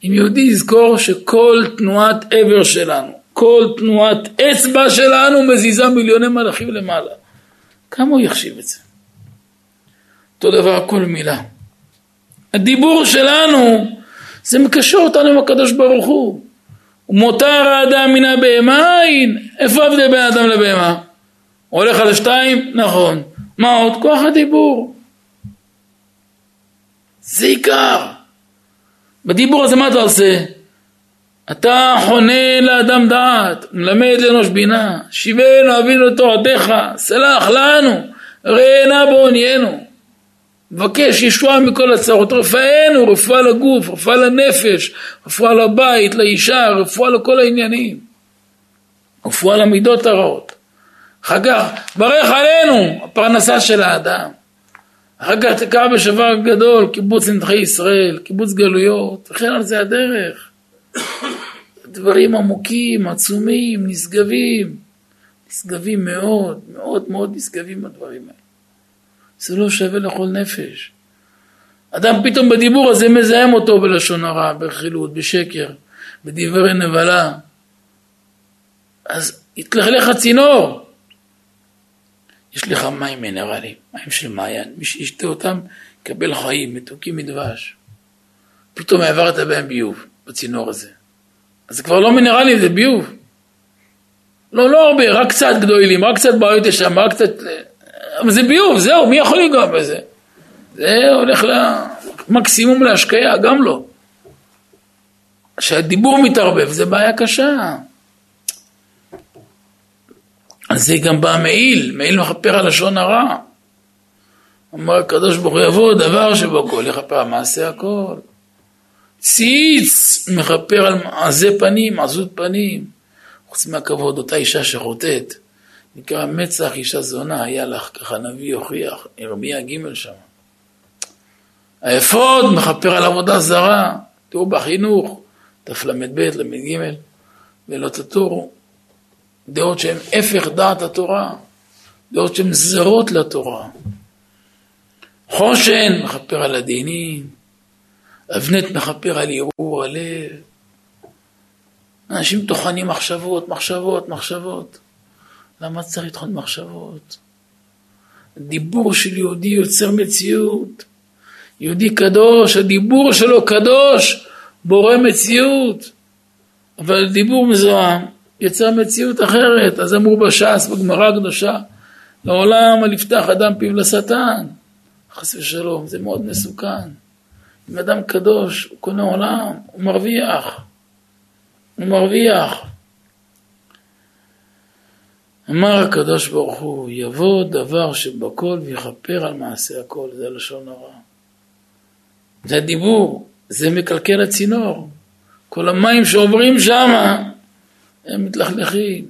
אם יהודי יזכור שכל תנועת עבר שלנו, כל תנועת אצבע שלנו מזיזה מיליוני מלאכים למעלה. כמה הוא יחשיב את זה? אותו דבר כל מילה. הדיבור שלנו זה מקשר אותנו עם הקדוש ברוך הוא. ומותר האדם מן הבהמה אין. איפה ההבדל בין האדם לבהמה? הולך על השתיים? נכון. מה עוד? כוח הדיבור. זה עיקר. בדיבור הזה מה אתה עושה? אתה חונה לאדם דעת, מלמד לאנוש בינה, שיבנו אבינו תורתך, סלח לנו, ראינה בעוניינו. מבקש ישועה מכל הצרות, רפאנו, רפואה לגוף, רפואה לנפש, רפואה לבית, לאישה, רפואה לכל העניינים, רפואה למידות הרעות. אחר כך, ברך עלינו, הפרנסה של האדם. אחר כך תקע בשבר גדול, קיבוץ נדחי ישראל, קיבוץ גלויות, וכן על זה הדרך. דברים עמוקים, עצומים, נשגבים, נשגבים מאוד, מאוד מאוד נשגבים הדברים האלה. זה לא שווה לכל נפש. אדם פתאום בדיבור הזה מזהם אותו בלשון הרע, ברכילות, בשקר, בדברי נבלה. אז יתלכלך הצינור. יש לך מים מינרליים, מים של מעיין, מי שישתה אותם יקבל חיים, מתוקים מדבש. פתאום העברת בהם ביוב, בצינור הזה. אז זה כבר לא מינרלים, זה ביוב. לא, לא הרבה, רק קצת גדולים, רק קצת בעיות יש שם, רק קצת... זה ביוב, זהו, מי יכול לנגוע בזה? זה הולך למקסימום להשקיה, גם לא. שהדיבור מתערבב, זה בעיה קשה. אז זה גם בא מעיל, מעיל מכפר על לשון הרע. אמר הקדוש ברוך הוא יבוא דבר שבו כל יכפר על מעשה הכל. ציץ מכפר על עזי פנים, עזות פנים. חוץ מהכבוד, אותה אישה שחוטאת, נקרא מצח אישה זונה, היה לך, ככה נביא הוכיח, ירמיה ג' שם. האפוד מכפר על עבודה זרה, תראו בחינוך, תל"ב, ל"ג, ולא תטורו. דעות שהן הפך דעת התורה, דעות שהן זרות לתורה. חושן מכפר על הדינים, אבנט מכפר על ערעור הלב. אנשים טוחנים מחשבות, מחשבות, מחשבות. למה צריך לטחון מחשבות? דיבור של יהודי יוצר מציאות. יהודי קדוש, הדיבור שלו קדוש, בורא מציאות. אבל דיבור מזוהם יצר מציאות אחרת. אז אמרו בש"ס, בגמרא הקדושה, לעולם אל יפתח אדם פיו לשטן. חס ושלום, זה מאוד מסוכן. אם אדם קדוש, הוא קונה עולם, הוא מרוויח. הוא מרוויח. אמר הקדוש ברוך הוא, יבוא דבר שבכל ויכפר על מעשה הכל, זה לשון הרע. זה הדיבור, זה מקלקל הצינור. כל המים שעוברים שמה, הם מתלכלכים.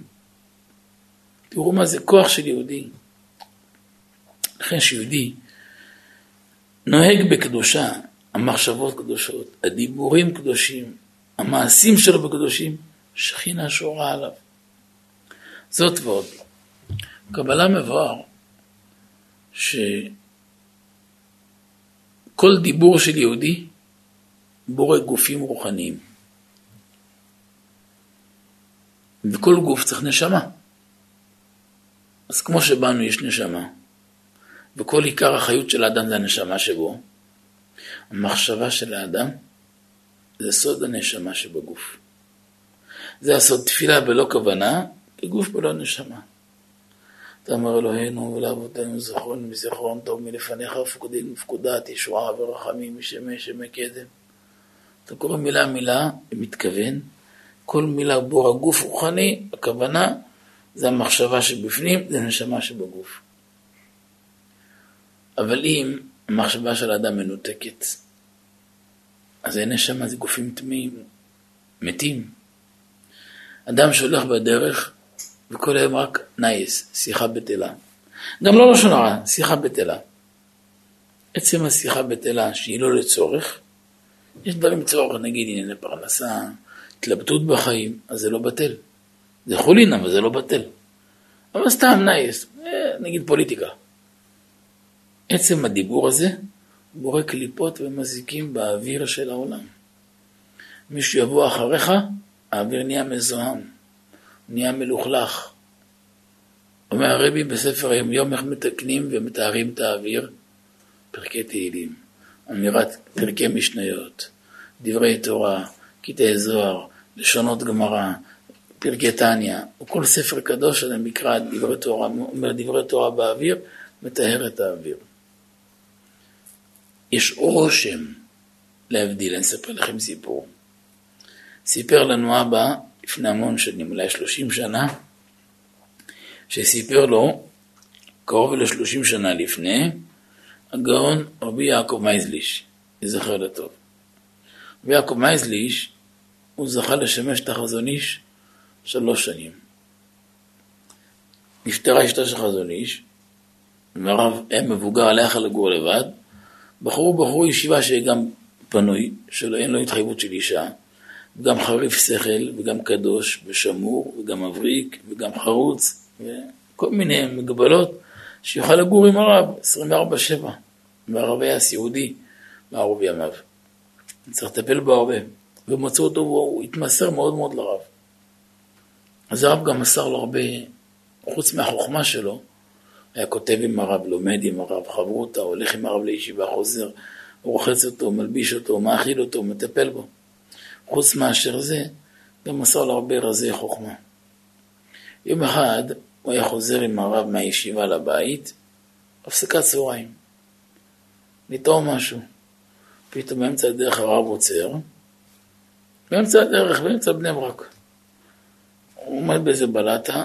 תראו מה זה כוח של יהודי. לכן שיהודי נוהג בקדושה, המחשבות קדושות, הדיבורים קדושים, המעשים שלו בקדושים, שכינה שורה עליו. זאת ועוד. קבלה מבואר שכל דיבור של יהודי בורא גופים רוחניים. וכל גוף צריך נשמה. אז כמו שבנו יש נשמה, וכל עיקר החיות של האדם זה הנשמה שבו, המחשבה של האדם זה סוד הנשמה שבגוף. זה הסוד תפילה בלא כוונה, כגוף בלא נשמה. תאמר אלוהינו ולאבותינו זכרון וזכרון טוב מלפניך ופקודין ופקודת ישועה ורחמים משמי שמי קדם. אתה קורא מילה מילה ומתכוון, כל מילה בור הגוף רוחני, הכוונה זה המחשבה שבפנים, זה נשמה שבגוף. אבל אם המחשבה של האדם מנותקת, אז אין נשמה, זה גופים טמאים, מתים. אדם שהולך בדרך וכל היום רק נייס, שיחה בטלה. גם לא לשון הרע, שיחה בטלה. עצם השיחה בטלה שהיא לא לצורך, יש דברים צורך, נגיד ענייני פרנסה, התלבטות בחיים, אז זה לא בטל. זה חולין, אבל זה לא בטל. אבל סתם נייס, אה, נגיד פוליטיקה. עצם הדיבור הזה בורא קליפות ומזיקים באוויר של העולם. מישהו יבוא אחריך, האוויר נהיה מזוהם, נהיה מלוכלך. אומר הרבי בספר היום יום איך מתקנים ומתארים את האוויר, פרקי תהילים, אמירת פרקי משניות, דברי תורה, קטעי זוהר, לשונות גמרא, פרקי תניא, או כל ספר קדוש שזה נקרא דברי תורה, אומר דברי תורה באוויר, מטהר את האוויר. יש רושם להבדיל, אני אספר לכם סיפור. סיפר לנו אבא לפני המון שנים, אולי שלושים שנה, שסיפר לו, קרוב לשלושים שנה לפני, הגאון רבי יעקב מייזליש, יזכר לטוב. רבי יעקב מייזליש, הוא זכה לשמש את החזון איש שלוש שנים. נפטרה אשתו של חזון איש, והרב היה מבוגר, הלך לגור לבד, בחרו בחור ישיבה שיהיה גם פנוי, שאין לו התחייבות של אישה, וגם חריף שכל, וגם קדוש, ושמור, וגם מבריק, וגם חרוץ, וכל מיני מגבלות, שיוכל לגור עם הרב 24-7, והרב היה סיעודי בערוב ימיו. צריך לטפל בו הרבה, ומצאו אותו, הוא התמסר מאוד מאוד לרב. אז הרב גם מסר לו הרבה, חוץ מהחוכמה שלו, היה כותב עם הרב, לומד עם הרב, חברותא, הולך עם הרב לישיבה, חוזר, רוחץ אותו, מלביש אותו, מאכיל אותו, מטפל בו. חוץ מאשר זה, גם מסר לו הרבה רזי חוכמה. יום אחד הוא היה חוזר עם הרב מהישיבה לבית, הפסקת צהריים. לטעום משהו. פתאום באמצע הדרך הרב עוצר, באמצע הדרך, באמצע בני ברק. הוא עומד באיזה בלטה,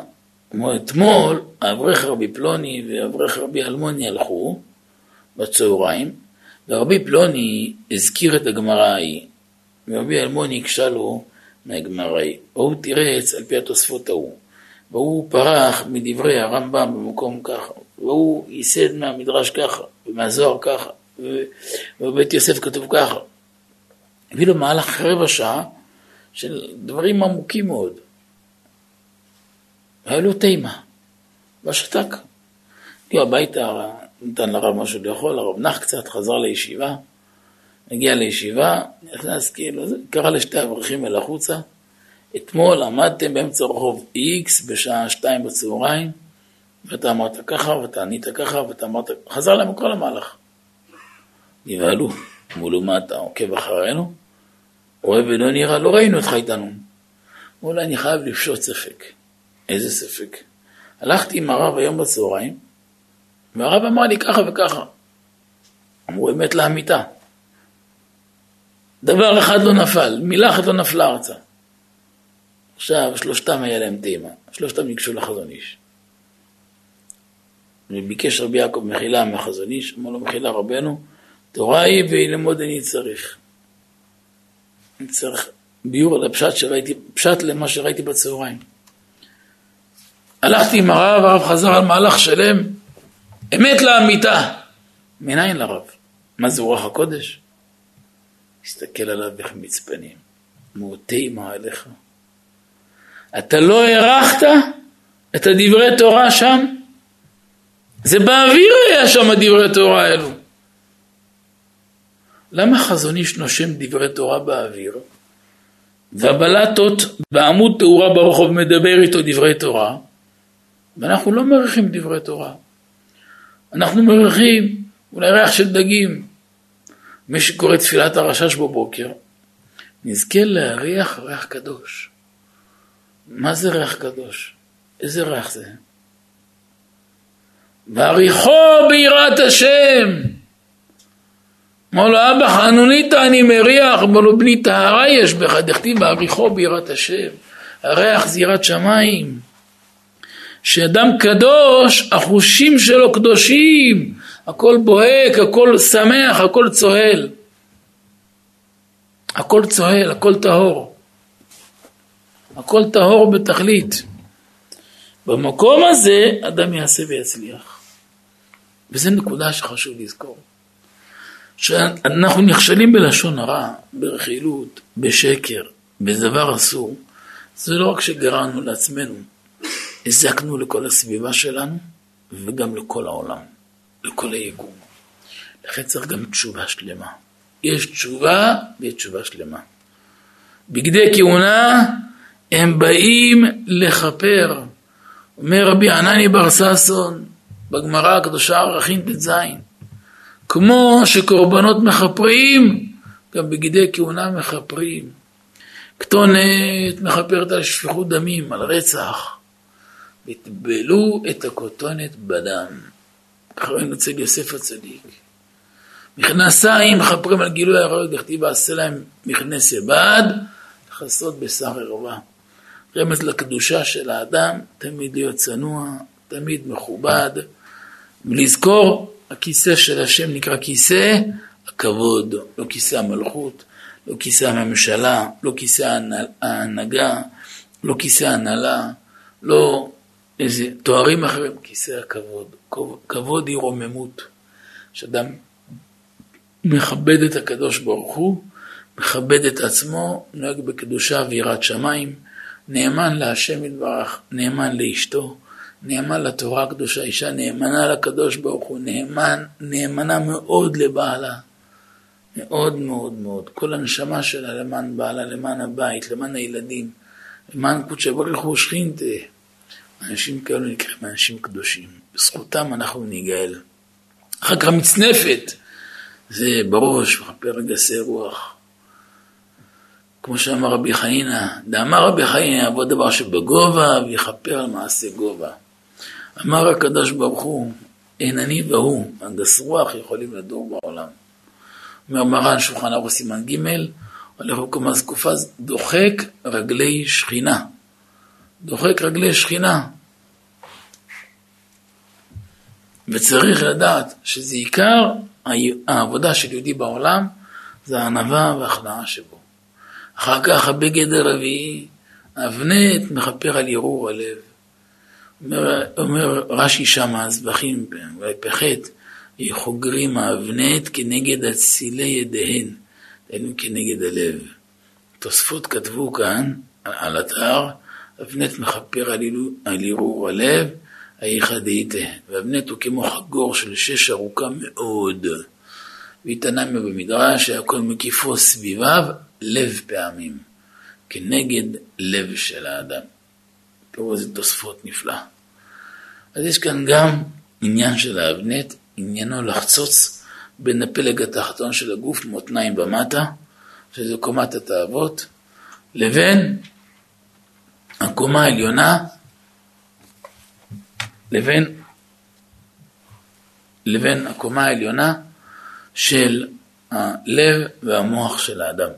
כמו אתמול, אברך רבי פלוני ואברך רבי אלמוני הלכו בצהריים, ורבי פלוני הזכיר את הגמרא ההיא, ורבי אלמוני הקשה לו מהגמרא ההיא. והוא תירץ על פי התוספות ההוא, והוא פרח מדברי הרמב"ם במקום ככה, והוא ייסד מהמדרש ככה, ומהזוהר ככה, ובבית יוסף כתוב ככה. הביא לו מהלך רבע שעה של דברים עמוקים מאוד. היה לו תימה, ושתק. הגיע הביתה, נתן לרב משהו לאכול, הרב נח קצת, חזר לישיבה, הגיע לישיבה, נכנס כאילו, קרא לשתי אברכים אל החוצה, אתמול עמדתם באמצע רחוב X בשעה שתיים בצהריים, ואתה אמרת ככה, ואתה ענית ככה, ואתה אמרת, חזר להם כל המהלך. נבהלו, אמרו מה אתה עוקב אחרינו? רואה ולא נראה, לא ראינו אותך איתנו. אמרו אני חייב לפשוט ספק. איזה ספק? הלכתי עם הרב היום בצהריים, והרב אמר לי ככה וככה. אמרו אמת לאמיתה. דבר אחד לא נפל, מילה אחת לא נפלה ארצה. עכשיו, שלושתם היה להם תימה, שלושתם ניגשו לחזון איש. וביקש רבי יעקב מחילה מהחזון איש, אמר לו מחילה רבנו, תורה היא וללמוד אני צריך. אני צריך ביור על הפשט שראיתי, פשט למה שראיתי בצהריים. הלכתי עם הרב, הרב חזר על מהלך שלם, אמת לאמיתה. מניין לרב? מה זה רוח הקודש? הסתכל עליו בחמיץ פנים, מעוטי מה עליך. אתה לא הערכת את הדברי תורה שם? זה באוויר היה שם הדברי תורה האלו. למה חזון איש נושם דברי תורה באוויר? והבלטות בעמוד תאורה ברחוב מדבר איתו דברי תורה, ואנחנו לא מריחים דברי תורה. אנחנו מריחים אולי ריח של דגים. מי שקורא תפילת הרשש בבוקר, נזכה להריח ריח קדוש. מה זה ריח קדוש? איזה ריח זה? והריחו ביראת השם. אמר לו, אבא חנונית אני מריח, אמר לו, בני טהרה יש בך, דכתיב בעריכו ביראת השם. הריח זירת שמיים. שאדם קדוש, החושים שלו קדושים, הכל בוהק, הכל שמח, הכל צוהל. הכל צוהל, הכל טהור. הכל טהור בתכלית. במקום הזה אדם יעשה ויצליח. וזו נקודה שחשוב לזכור. שאנחנו נכשלים בלשון הרע, ברכילות, בשקר, בדבר אסור. זה לא רק שגרמנו לעצמנו, הזקנו לכל הסביבה שלנו וגם לכל העולם, לכל היקום. לכן צריך גם תשובה שלמה. יש תשובה ויש תשובה שלמה. בגדי כהונה הם באים לכפר. אומר רבי ענני בר ששון בגמרא הקדושה ערכין ט"ז כמו שקורבנות מכפרים, גם בגדי כהונה מכפרים. כתונת מכפרת על שפיכות דמים, על רצח. וטבלו את הכותונת בדם. ראינו אצל יוסף הצדיק. מכנסיים מכפרים על גילוי עריות, דכתיב עשה להם מכנס בד, לכסות בשר ערווה. רמז לקדושה של האדם, תמיד להיות צנוע, תמיד מכובד, ולזכור, הכיסא של השם נקרא כיסא הכבוד, לא כיסא המלכות, לא כיסא הממשלה, לא כיסא ההנהגה, לא כיסא ההנהלה, לא איזה תוארים אחרים, כיסא הכבוד. כבוד היא רוממות, שאדם מכבד את הקדוש ברוך הוא, מכבד את עצמו, נוהג בקדושה ויראת שמיים, נאמן להשם יתברך, נאמן לאשתו, נאמן לתורה הקדושה, אישה נאמנה לקדוש ברוך הוא, נאמן, נאמנה מאוד לבעלה, מאוד מאוד מאוד. כל הנשמה שלה למען בעלה, למען הבית, למען הילדים, למען קודשא בריך הוא שכינתה. אנשים כאלו נקראים אנשים קדושים, בזכותם אנחנו ניגאל. אחר כך מצנפת, זה בראש, מכפר גסי רוח. כמו שאמר רבי חנינא, דאמר רבי חנינא יעבוד דבר שבגובה ויכפר על מעשה גובה. אמר הקדוש ברוך הוא, אין אני והוא, הגס רוח יכולים לדור בעולם. אומר מרן שולחן ערוך סימן ג', הולך בקומה זקופה, דוחק רגלי שכינה. דוחק רגלי שכינה. וצריך לדעת שזה עיקר העבודה של יהודי בעולם, זה הענווה וההכנעה שבו. אחר כך הבגד הרביעי, אבנת מכפר על ערעור הלב. אומר, אומר רש"י שם, הזבחים, בפחת, חוגרים האבנת כנגד אצילי ידיהן, היינו כנגד הלב. תוספות כתבו כאן, על אתר, אבנת מכפר על ערעור הלב, האיכא דאיתא, ואבנת הוא כמו חגור של שש ארוכה מאוד. והתענמי במדרש שהכל מקיפו סביביו לב פעמים, כנגד לב של האדם. תראו איזה תוספות נפלא. אז יש כאן גם עניין של האבנט, עניינו לחצוץ בין הפלג התחתון של הגוף, מותניים במטה, שזה קומת התאוות, לבין הקומה העליונה, לבין, לבין הקומה העליונה של הלב והמוח של האדם.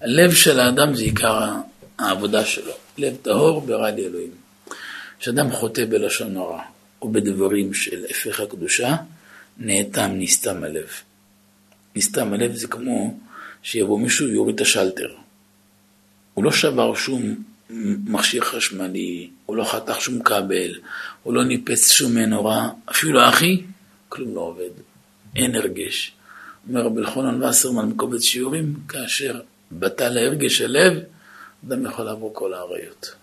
הלב של האדם זה עיקר העבודה שלו, לב טהור ברדי אלוהים. כשאדם חוטא בלשון הרע או בדברים של הפך הקדושה, נאטם, נסתם הלב. נסתם הלב זה כמו שיבוא מישהו ויוריד את השלטר. הוא לא שבר שום מכשיר חשמלי, הוא לא חתך שום כבל, הוא לא ניפץ שום מנורה, אפילו אחי, כלום לא עובד, אין הרגש. אומר רבי אלחונן וסרמן בקובץ שיעורים, כאשר בטל הרגש הלב, אדם יכול לעבור כל האריות.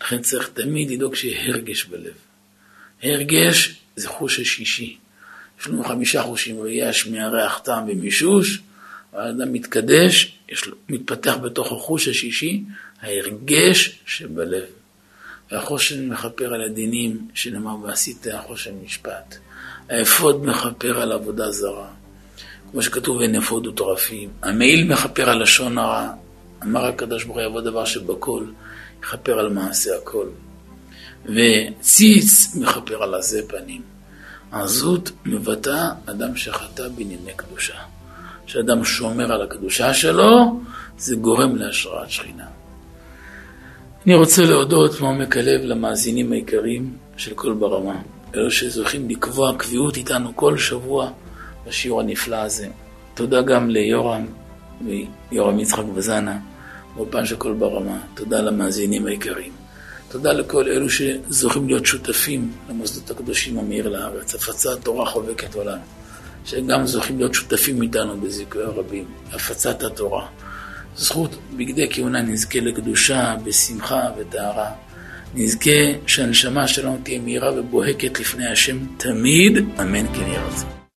לכן צריך תמיד לדאוג שיהיה הרגש בלב. הרגש זה חוש השישי. יש לנו חמישה חושים, ראייה, שמיעה, ריח, טעם ומישוש. האדם מתקדש, יש לו, מתפתח בתוך החוש השישי, ההרגש שבלב. והחושן מכפר על הדינים שנאמר ועשית החושן משפט. האפוד מכפר על עבודה זרה. כמו שכתוב אין אפוד וטרפים. המעיל מכפר על לשון הרע. אמר הקדוש ברוך הוא יבוא דבר שבכל. מכפר על מעשה הכל. וציץ מכפר על עזי פנים. עזות מבטא אדם שחטא בענייני קדושה. כשאדם שומר על הקדושה שלו, זה גורם להשראת שכינה. אני רוצה להודות מעומק הלב למאזינים היקרים של כל ברמה, אלו שזוכים לקבוע קביעות איתנו כל שבוע בשיעור הנפלא הזה. תודה גם ליורם ויורם יצחק וזנה. באולפן של כל ברמה. תודה למאזינים היקרים. תודה לכל אלו שזוכים להיות שותפים למוסדות הקדושים המאיר לארץ, הפצת תורה חובקת עולם, שגם זוכים להיות שותפים איתנו בזיכוי הרבים, הפצת התורה. זכות בגדי כהונה נזכה לקדושה, בשמחה וטהרה. נזכה שהנשמה שלנו תהיה מהירה ובוהקת לפני השם תמיד, אמן כן רצון.